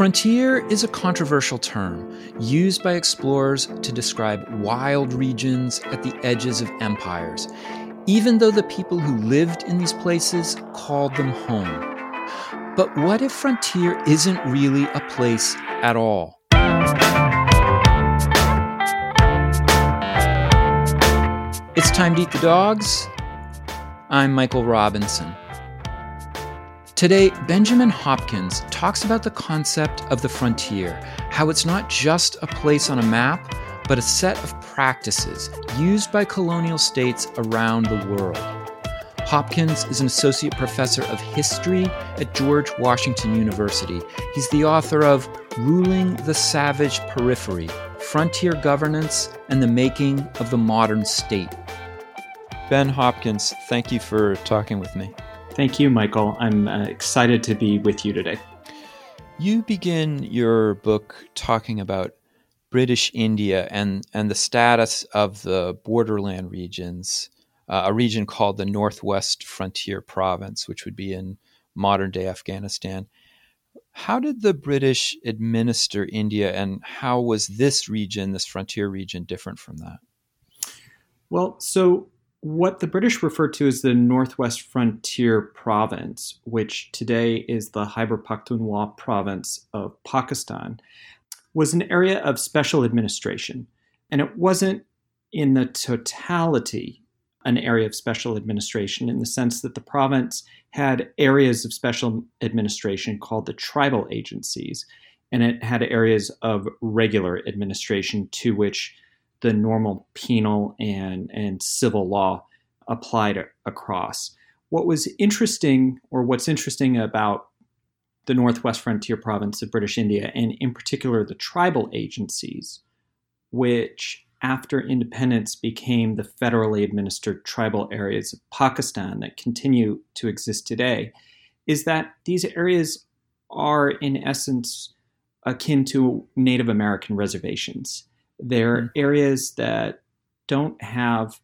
frontier is a controversial term used by explorers to describe wild regions at the edges of empires, even though the people who lived in these places called them home. But what if frontier isn't really a place at all? It's time to eat the dogs. I'm Michael Robinson. Today, Benjamin Hopkins talks about the concept of the frontier, how it's not just a place on a map, but a set of practices used by colonial states around the world. Hopkins is an associate professor of history at George Washington University. He's the author of Ruling the Savage Periphery Frontier Governance and the Making of the Modern State. Ben Hopkins, thank you for talking with me. Thank you, Michael. I'm uh, excited to be with you today. You begin your book talking about British India and, and the status of the borderland regions, uh, a region called the Northwest Frontier Province, which would be in modern day Afghanistan. How did the British administer India, and how was this region, this frontier region, different from that? Well, so what the British referred to as the Northwest Frontier Province, which today is the Khyber Pakhtunkhwa province of Pakistan, was an area of special administration. And it wasn't in the totality an area of special administration in the sense that the province had areas of special administration called the tribal agencies, and it had areas of regular administration to which the normal penal and, and civil law applied across. What was interesting, or what's interesting about the Northwest Frontier Province of British India, and in particular the tribal agencies, which after independence became the federally administered tribal areas of Pakistan that continue to exist today, is that these areas are in essence akin to Native American reservations. They're mm. areas that don't have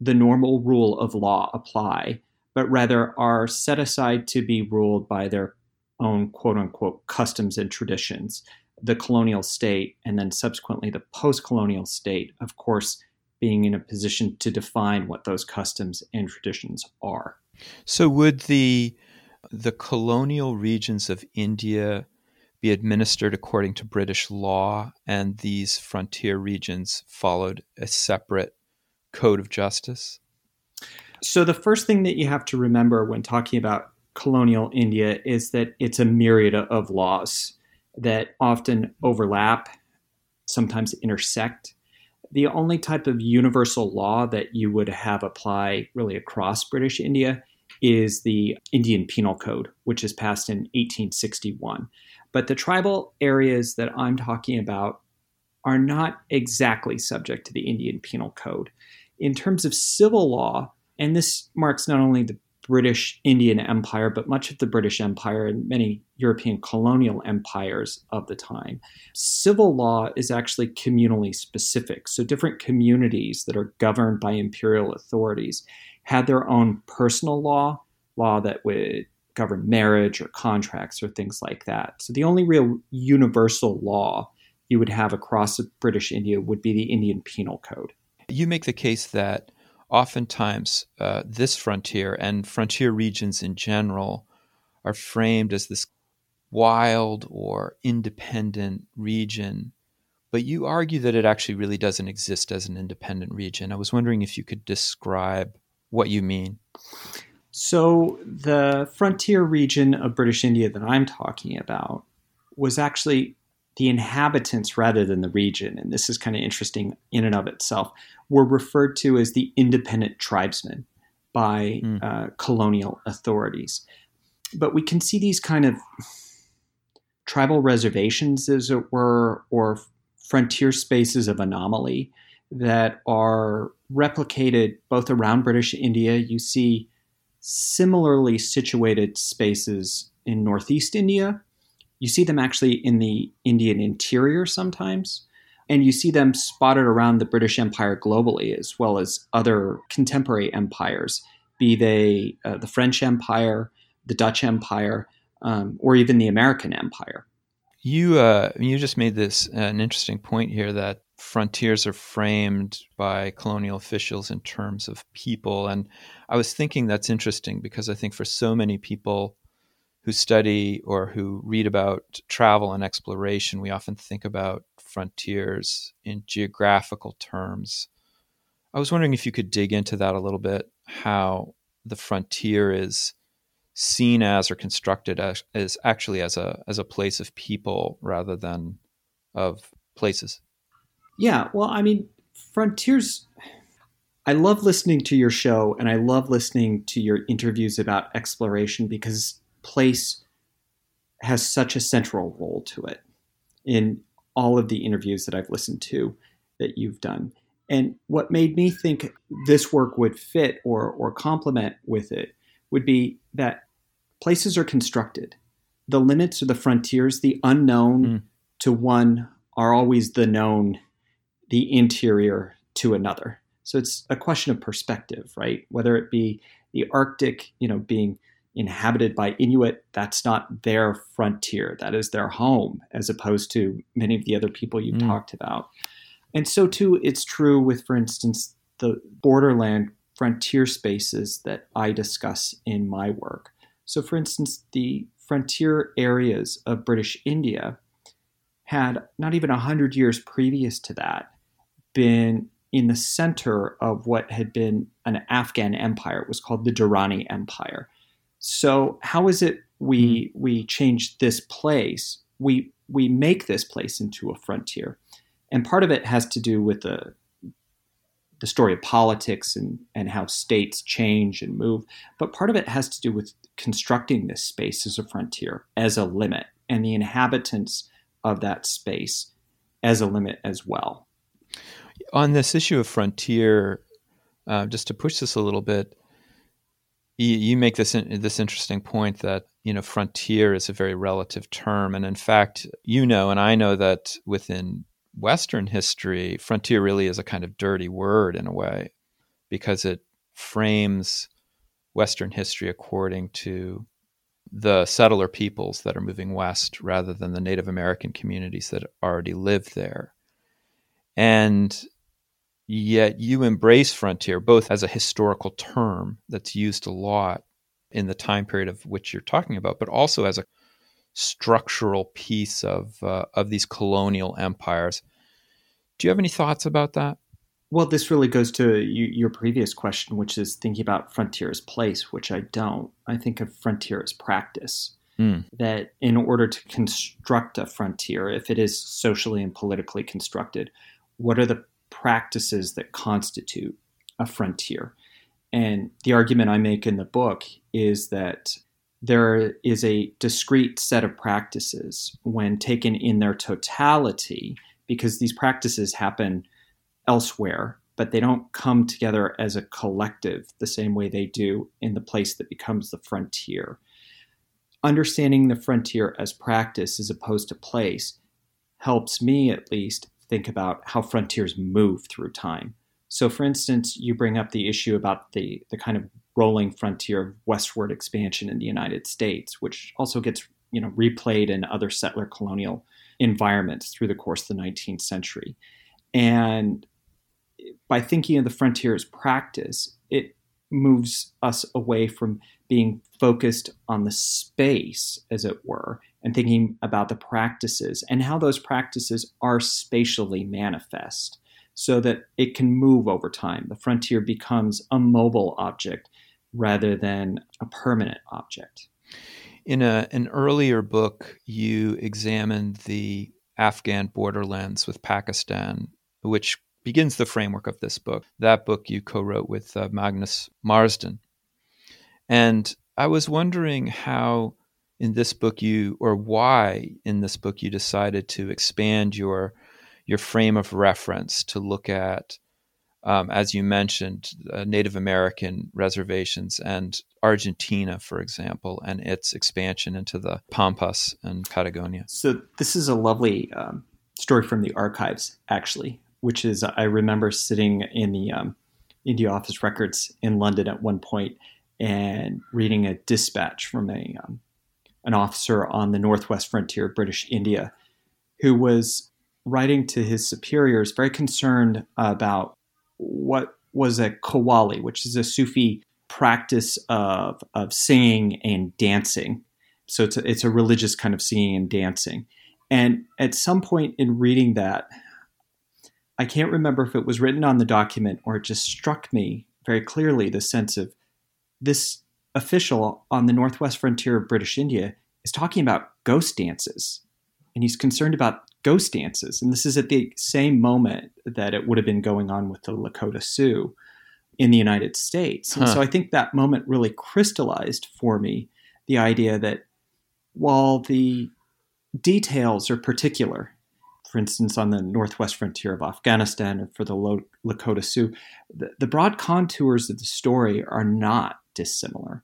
the normal rule of law apply, but rather are set aside to be ruled by their own quote unquote customs and traditions. The colonial state, and then subsequently the post colonial state, of course, being in a position to define what those customs and traditions are. So, would the the colonial regions of India be administered according to British law, and these frontier regions followed a separate code of justice? So, the first thing that you have to remember when talking about colonial India is that it's a myriad of laws that often overlap, sometimes intersect. The only type of universal law that you would have apply really across British India is the Indian Penal Code, which is passed in 1861. But the tribal areas that I'm talking about are not exactly subject to the Indian Penal Code. In terms of civil law, and this marks not only the British Indian Empire, but much of the British Empire and many European colonial empires of the time. Civil law is actually communally specific. So, different communities that are governed by imperial authorities had their own personal law, law that would govern marriage or contracts or things like that. So, the only real universal law you would have across British India would be the Indian Penal Code. You make the case that oftentimes uh, this frontier and frontier regions in general are framed as this wild or independent region, but you argue that it actually really doesn't exist as an independent region. I was wondering if you could describe what you mean. So, the frontier region of British India that I'm talking about was actually the inhabitants rather than the region, and this is kind of interesting in and of itself, were referred to as the independent tribesmen by mm. uh, colonial authorities. But we can see these kind of tribal reservations, as it were, or frontier spaces of anomaly that are replicated both around British India. You see similarly situated spaces in Northeast India. You see them actually in the Indian interior sometimes and you see them spotted around the British Empire globally, as well as other contemporary empires, be they uh, the French Empire, the Dutch Empire, um, or even the American Empire. You uh, you just made this uh, an interesting point here that frontiers are framed by colonial officials in terms of people, and I was thinking that's interesting because I think for so many people who study or who read about travel and exploration, we often think about frontiers in geographical terms. I was wondering if you could dig into that a little bit, how the frontier is seen as or constructed as, as actually as a as a place of people rather than of places. Yeah, well, I mean, frontiers. I love listening to your show, and I love listening to your interviews about exploration because place has such a central role to it in all of the interviews that I've listened to that you've done. And what made me think this work would fit or or complement with it would be that places are constructed. The limits or the frontiers, the unknown mm. to one are always the known, the interior to another. So it's a question of perspective, right? Whether it be the Arctic, you know, being inhabited by Inuit, that's not their frontier. That is their home, as opposed to many of the other people you've mm. talked about. And so, too, it's true with, for instance, the borderland frontier spaces that I discuss in my work. So, for instance, the frontier areas of British India had not even 100 years previous to that been in the center of what had been an Afghan empire. It was called the Durrani Empire. So, how is it we hmm. we change this place? We we make this place into a frontier, and part of it has to do with the the story of politics and, and how states change and move. But part of it has to do with constructing this space as a frontier, as a limit, and the inhabitants of that space as a limit as well. On this issue of frontier, uh, just to push this a little bit, you, you make this in, this interesting point that you know frontier is a very relative term, and in fact, you know, and I know that within Western history, frontier really is a kind of dirty word in a way because it frames Western history according to the settler peoples that are moving west rather than the Native American communities that already live there. And yet you embrace frontier both as a historical term that's used a lot in the time period of which you're talking about, but also as a structural piece of uh, of these colonial empires. Do you have any thoughts about that? Well, this really goes to you, your previous question, which is thinking about frontier as place, which I don't. I think of frontier as practice. Mm. That in order to construct a frontier, if it is socially and politically constructed, what are the practices that constitute a frontier? And the argument I make in the book is that there is a discrete set of practices when taken in their totality, because these practices happen elsewhere, but they don't come together as a collective the same way they do in the place that becomes the frontier. Understanding the frontier as practice as opposed to place helps me at least think about how frontiers move through time. So, for instance, you bring up the issue about the, the kind of rolling frontier of westward expansion in the United States, which also gets you know replayed in other settler colonial environments through the course of the 19th century. And by thinking of the frontier as practice, it moves us away from being focused on the space, as it were, and thinking about the practices and how those practices are spatially manifest so that it can move over time. The frontier becomes a mobile object rather than a permanent object. In a, an earlier book, you examined the Afghan borderlands with Pakistan, which begins the framework of this book. That book you co wrote with uh, Magnus Marsden. And I was wondering how in this book you, or why in this book you decided to expand your your frame of reference to look at um, as you mentioned, uh, Native American reservations and Argentina, for example, and its expansion into the Pampas and Patagonia. So, this is a lovely um, story from the archives, actually, which is I remember sitting in the um, India Office Records in London at one point and reading a dispatch from a, um, an officer on the northwest frontier of British India, who was writing to his superiors, very concerned about what was a qawwali, which is a Sufi practice of, of singing and dancing. So it's a, it's a religious kind of singing and dancing. And at some point in reading that, I can't remember if it was written on the document or it just struck me very clearly the sense of this official on the northwest frontier of British India is talking about ghost dances. And he's concerned about ghost dances. And this is at the same moment that it would have been going on with the Lakota Sioux in the United States. Huh. And so I think that moment really crystallized for me the idea that while the details are particular, for instance, on the northwest frontier of Afghanistan or for the Lakota Sioux, the, the broad contours of the story are not dissimilar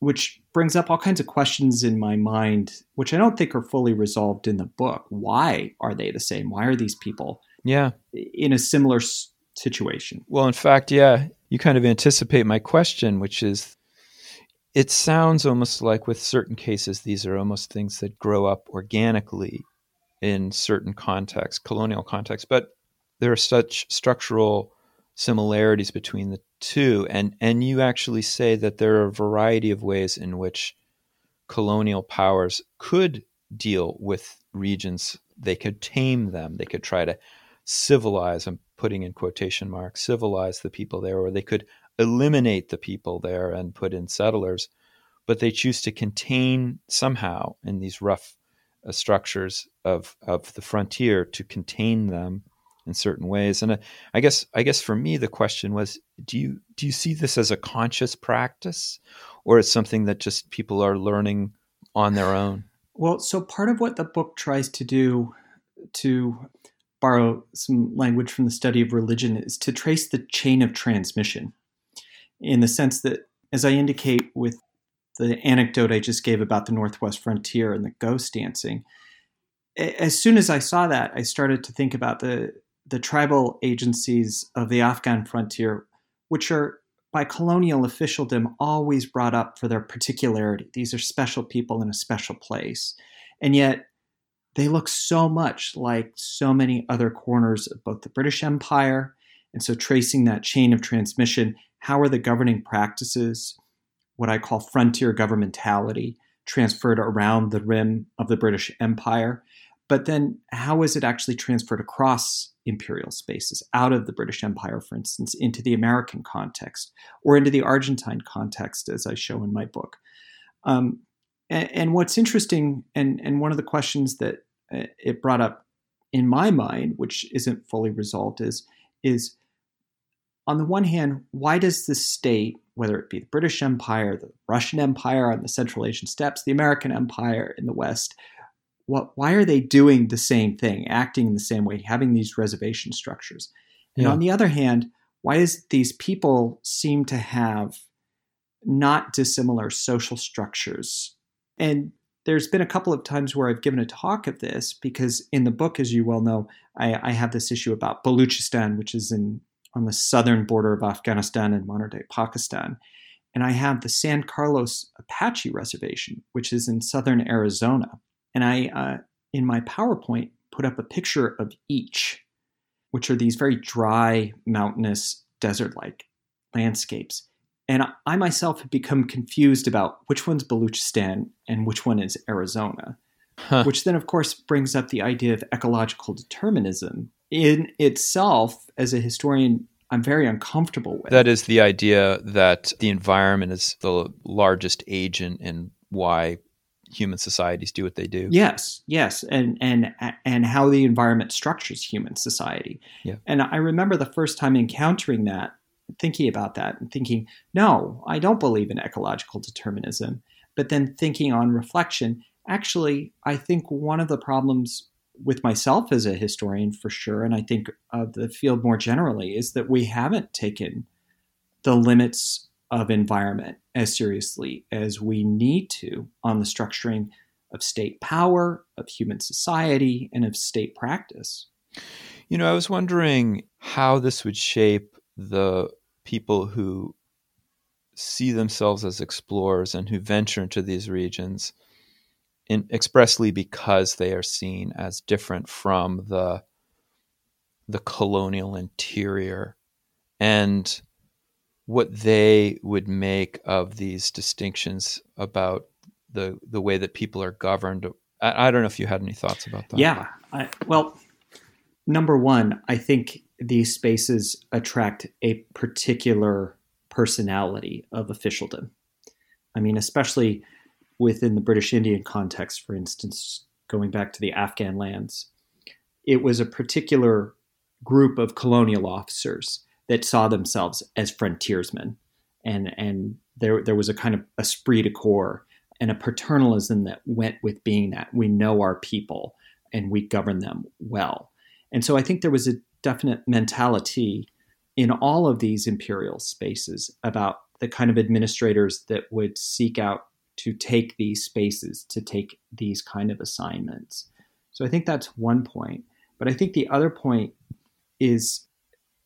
which brings up all kinds of questions in my mind, which I don't think are fully resolved in the book. Why are they the same? Why are these people yeah in a similar situation? Well, in fact, yeah, you kind of anticipate my question, which is it sounds almost like with certain cases, these are almost things that grow up organically in certain contexts, colonial contexts, but there are such structural similarities between the two and and you actually say that there are a variety of ways in which colonial powers could deal with regions. They could tame them. They could try to civilize i'm putting in quotation marks civilize the people there or they could eliminate the people there and put in settlers but they choose to contain somehow in these rough uh, structures of of the frontier to contain them in certain ways. And uh, I guess I guess for me the question was, do you do you see this as a conscious practice, or as something that just people are learning on their own? Well, so part of what the book tries to do, to borrow some language from the study of religion, is to trace the chain of transmission, in the sense that, as I indicate with the anecdote I just gave about the Northwest frontier and the ghost dancing, as soon as I saw that, I started to think about the the tribal agencies of the Afghan frontier, which are by colonial officialdom always brought up for their particularity. These are special people in a special place. And yet, they look so much like so many other corners of both the British Empire. And so, tracing that chain of transmission, how are the governing practices, what I call frontier governmentality, transferred around the rim of the British Empire? But then, how is it actually transferred across imperial spaces, out of the British Empire, for instance, into the American context or into the Argentine context, as I show in my book? Um, and, and, what's interesting, and, and one of the questions that uh, it brought up in my mind, which isn't fully resolved, is, is on the one hand, why does the state, whether it be the British Empire, the Russian Empire on the Central Asian steppes, the American Empire in the West, what, why are they doing the same thing, acting in the same way, having these reservation structures? And yeah. on the other hand, why is these people seem to have not dissimilar social structures? And there's been a couple of times where I've given a talk of this because in the book, as you well know, I, I have this issue about Baluchistan, which is in on the southern border of Afghanistan and modern day Pakistan. And I have the San Carlos Apache Reservation, which is in southern Arizona. And I, uh, in my PowerPoint, put up a picture of each, which are these very dry, mountainous, desert like landscapes. And I myself have become confused about which one's Baluchistan and which one is Arizona, huh. which then, of course, brings up the idea of ecological determinism. In itself, as a historian, I'm very uncomfortable with. That is the idea that the environment is the largest agent in why human societies do what they do. Yes, yes, and and and how the environment structures human society. Yeah. And I remember the first time encountering that, thinking about that, and thinking, no, I don't believe in ecological determinism. But then thinking on reflection, actually, I think one of the problems with myself as a historian, for sure, and I think of the field more generally, is that we haven't taken the limits of environment as seriously as we need to on the structuring of state power, of human society, and of state practice. You know, I was wondering how this would shape the people who see themselves as explorers and who venture into these regions. in, expressly because they are seen as different from the the colonial interior and what they would make of these distinctions about the the way that people are governed. I, I don't know if you had any thoughts about that. Yeah, I, well, number one, I think these spaces attract a particular personality of officialdom. I mean, especially within the British Indian context, for instance, going back to the Afghan lands, it was a particular group of colonial officers that saw themselves as frontiersmen, and and there there was a kind of esprit de corps and a paternalism that went with being that we know our people and we govern them well, and so I think there was a definite mentality in all of these imperial spaces about the kind of administrators that would seek out to take these spaces, to take these kind of assignments. So I think that's one point. But I think the other point is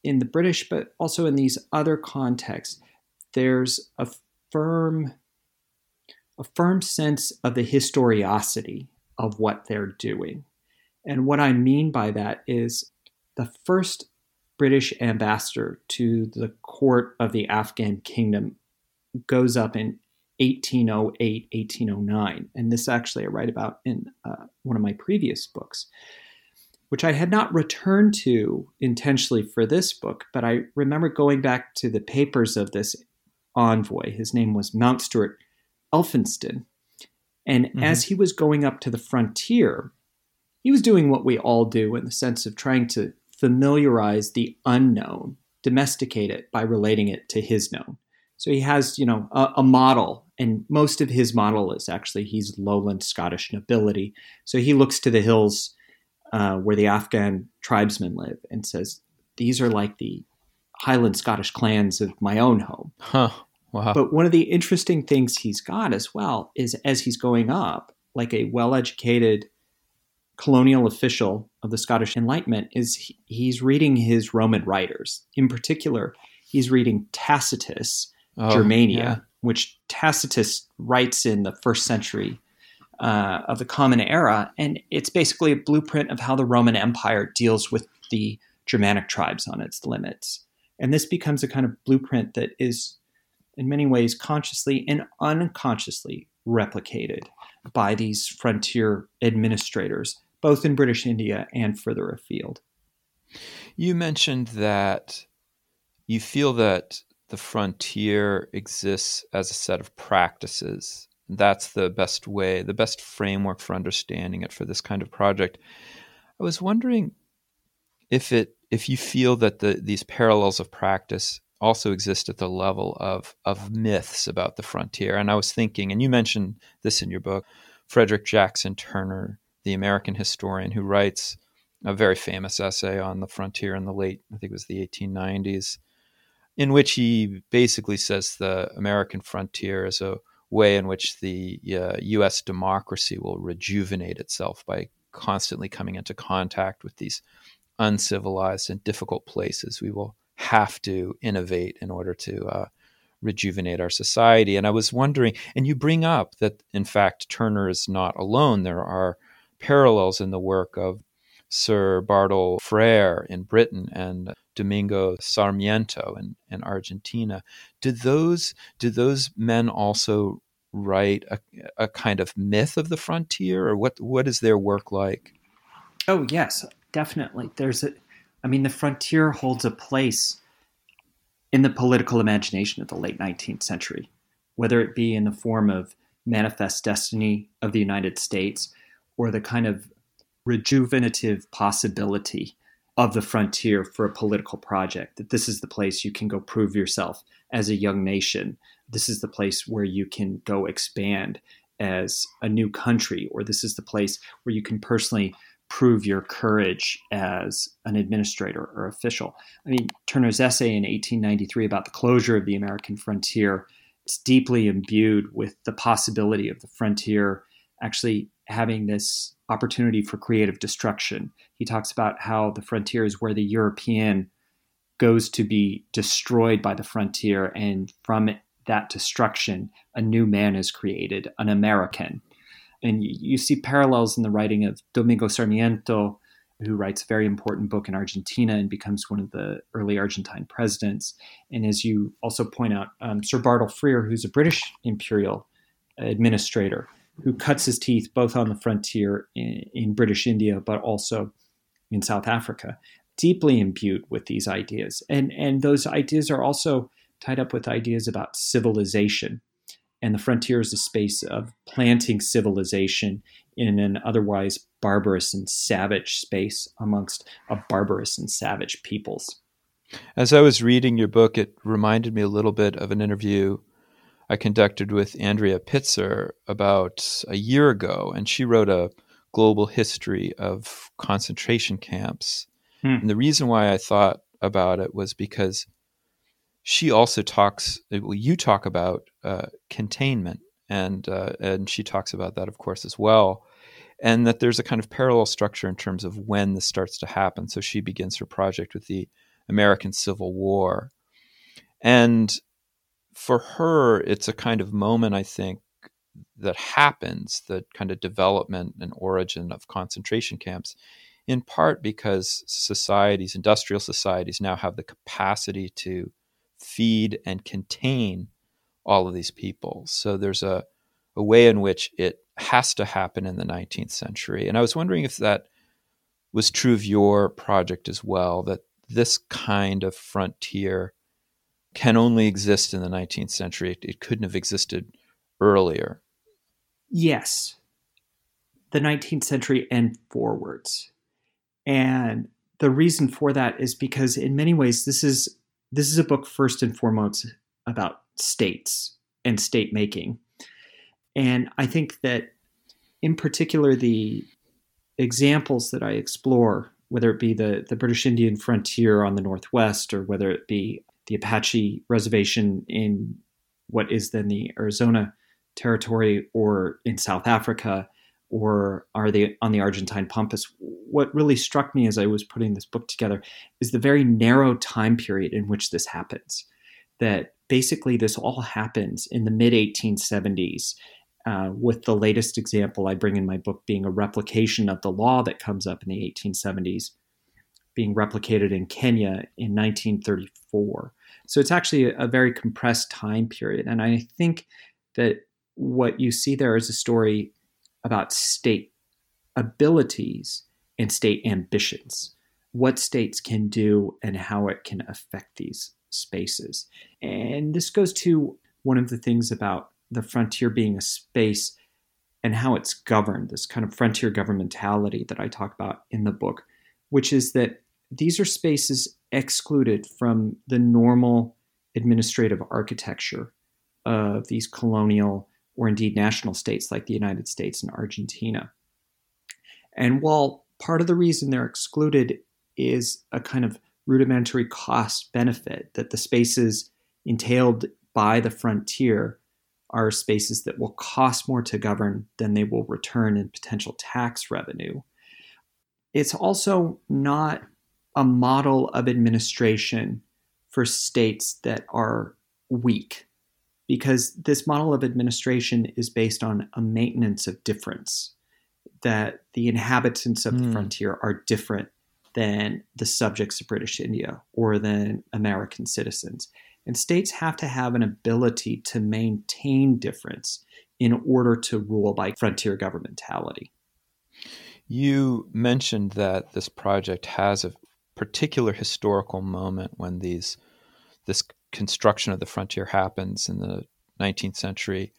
in the British, but also in these other contexts, there's a firm a firm sense of the historiosity of what they're doing. And what I mean by that is the first British ambassador to the court of the Afghan kingdom goes up in 1808, 1809. And this actually I write about in uh, one of my previous books, which I had not returned to intentionally for this book, but I remember going back to the papers of this envoy. His name was Mountstuart Elphinstone. And mm-hmm. as he was going up to the frontier, he was doing what we all do in the sense of trying to familiarize the unknown, domesticate it by relating it to his known. So he has, you know, a, a, model, and most of his model is actually he's lowland Scottish nobility. So he looks to the hills uh, where the Afghan tribesmen live and says, "These are like the Highland Scottish clans of my own home." Huh. Wow. But one of the interesting things he's got as well is as he's going up, like a well-educated colonial official of the Scottish Enlightenment, is he, he's reading his Roman writers. In particular, he's reading Tacitus oh, Germania, yeah. which Tacitus writes in the first century uh, of the Common Era, and it's basically a blueprint of how the Roman Empire deals with the Germanic tribes on its limits. And this becomes a kind of blueprint that is, in many ways, consciously and unconsciously replicated by these frontier administrators, both in British India and further afield. You mentioned that you feel that the frontier exists as a set of practices. That's the best way, the best framework for understanding it for this kind of project. I was wondering if it if you feel that the these parallels of practice also exist at the level of of myths about the frontier. And I was thinking, and you mentioned this in your book, Frederick Jackson Turner, the American historian who writes a very famous essay on the frontier in the late, I think it was the 1890s, in which he basically says the American frontier is a way in which the uh, U.S. democracy will rejuvenate itself by constantly coming into contact with these uncivilized and difficult places. We will have to innovate in order to uh, rejuvenate our society. And I was wondering, and you bring up that in fact Turner is not alone. There are parallels in the work of Sir Bartle Frere in Britain and Domingo Sarmiento in, in Argentina. Did those did those men also write a, a kind of myth of the frontier, or what what is their work like? Oh yes, definitely. There's a, I mean, the frontier holds a place in the political imagination of the late 19th century, whether it be in the form of manifest destiny of the United States or the kind of rejuvenative possibility of the frontier for a political project, that this is the place you can go prove yourself as a young nation. This is the place where you can go expand as a new country, or this is the place where you can personally prove your courage as an administrator or official. I mean, Turner's essay in 1893 about the closure of the American frontier is deeply imbued with the possibility of the frontier actually having this opportunity for creative destruction. He talks about how the frontier is where the European goes to be destroyed by the frontier, and from that destruction, a new man is created, an American. and you, see parallels in the writing of Domingo Sarmiento, who writes a very important book in Argentina and becomes one of the early Argentine presidents. And as you also point out, um, Sir Bartle Frere, who's a British imperial administrator, who cuts his teeth both on the frontier in, in British India, but also in South Africa, deeply imbued with these ideas. And, and those ideas are also tied up with ideas about civilization. And the frontier is a space of planting civilization in an otherwise barbarous and savage space amongst a barbarous and savage peoples. As I was reading your book, it reminded me a little bit of an interview I conducted with Andrea Pitzer about a year ago, and she wrote a global history of concentration camps. Hmm. And the reason why I thought about it was because she also talks. Well, you talk about uh, containment, and uh, and she talks about that, of course, as well. And that there's a kind of parallel structure in terms of when this starts to happen. So she begins her project with the American Civil War, and for her, it's a kind of moment, I think, that happens, the kind of development and origin of concentration camps, in part because societies, industrial societies, now have the capacity to feed and contain all of these people. So there's a, a way in which it has to happen in the 19th century. And I was wondering if that was true of your project as well, that this kind of frontier can only exist in the 19th century. It, it couldn't have existed earlier. Yes. The 19th century and forwards. And the reason for that is because in many ways this is this is a book first and foremost about states and state making. And I think that in particular the examples that I explore, whether it be the, the British Indian frontier on the northwest or whether it be the Apache reservation in what is then the Arizona territory or in South Africa or are they on the Argentine Pampas? What really struck me as I was putting this book together is the very narrow time period in which this happens. That basically this all happens in the mid 1870s, uh, with the latest example I bring in my book being a replication of the law that comes up in the 1870s being replicated in Kenya in 1934. So it's actually a, very compressed time period. And I think that what you see there is a story about state abilities and state ambitions, what states can do and how it can affect these spaces. And this goes to one of the things about the frontier being a space and how it's governed, this kind of frontier governmentality that I talk about in the book, which is that these are spaces excluded from the normal administrative architecture of these colonial or indeed national states like the United States and Argentina. And while part of the reason they're excluded is a kind of rudimentary cost benefit that the spaces entailed by the frontier are spaces that will cost more to govern than they will return in potential tax revenue. It's also not a model of administration for states that are weak because this model of administration is based on a maintenance of difference that the inhabitants of mm. the hmm. frontier are different than the subjects of British India or than American citizens. And states have to have an ability to maintain difference in order to rule by frontier governmentality. You mentioned that this project has a particular historical moment when these this construction of the frontier happens in the 19th century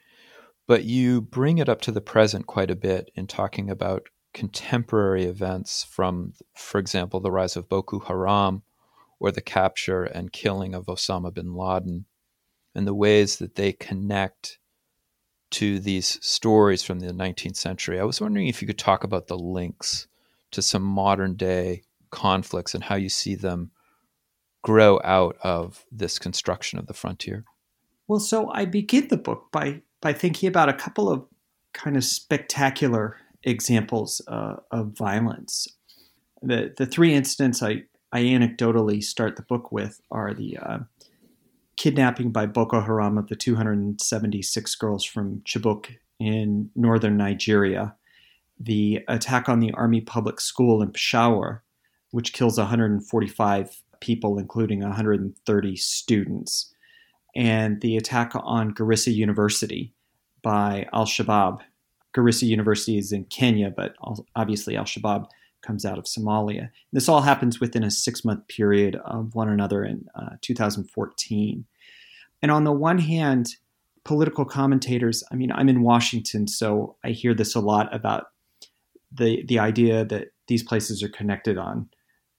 but you bring it up to the present quite a bit in talking about contemporary events from for example the rise of Boko Haram or the capture and killing of Osama bin Laden and the ways that they connect to these stories from the 19th century. I was wondering if you could talk about the links to some modern day conflicts and how you see them grow out of this construction of the frontier? Well, so I begin the book by by thinking about a couple of kind of spectacular examples uh, of violence. The the three incidents I I anecdotally start the book with are the uh, kidnapping by Boko Haram of the 276 girls from Chibok in northern Nigeria, the attack on the Army Public School in Peshawar, which kills 145 people, including 130 students, and the attack on Garissa University by Al Shabaab. Garissa University is in Kenya, but obviously Al Shabaab comes out of Somalia. This all happens within a six month period of one another in uh, 2014. And on the one hand, political commentators, I mean, I'm in Washington, so I hear this a lot about the, the idea that these places are connected on,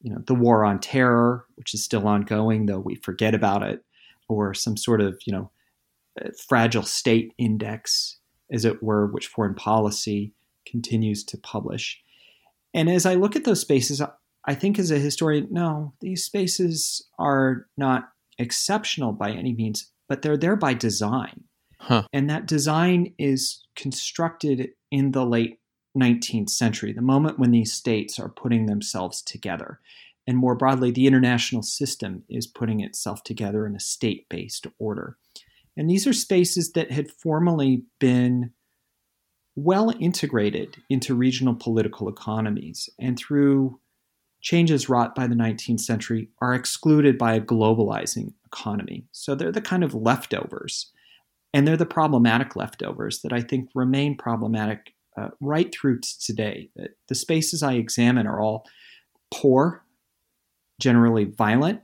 you know, the war on terror, which is still ongoing, though we forget about it, or some sort of, you know, uh, fragile state index, as it were, which foreign policy continues to publish. And as I look at those spaces, I think as a historian, no, these spaces are not exceptional by any means, but they're there by design. Huh. And that design is constructed in the late 19th century, the moment when these states are putting themselves together. And more broadly, the international system is putting itself together in a state based order. And these are spaces that had formerly been well integrated into regional political economies and through changes wrought by the 19th century are excluded by a globalizing economy. So they're the kind of leftovers. And they're the problematic leftovers that I think remain problematic uh, right through to today. The spaces I examine are all poor, generally violent,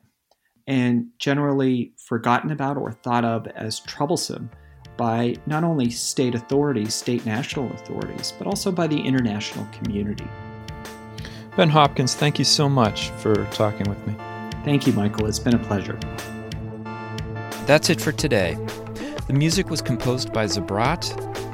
and generally forgotten about or thought of as troublesome by not only state authorities, state national authorities, but also by the international community. Ben Hopkins, thank you so much for talking with me. Thank you, Michael. It's been a pleasure. That's it for today. The music was composed by Zabrat.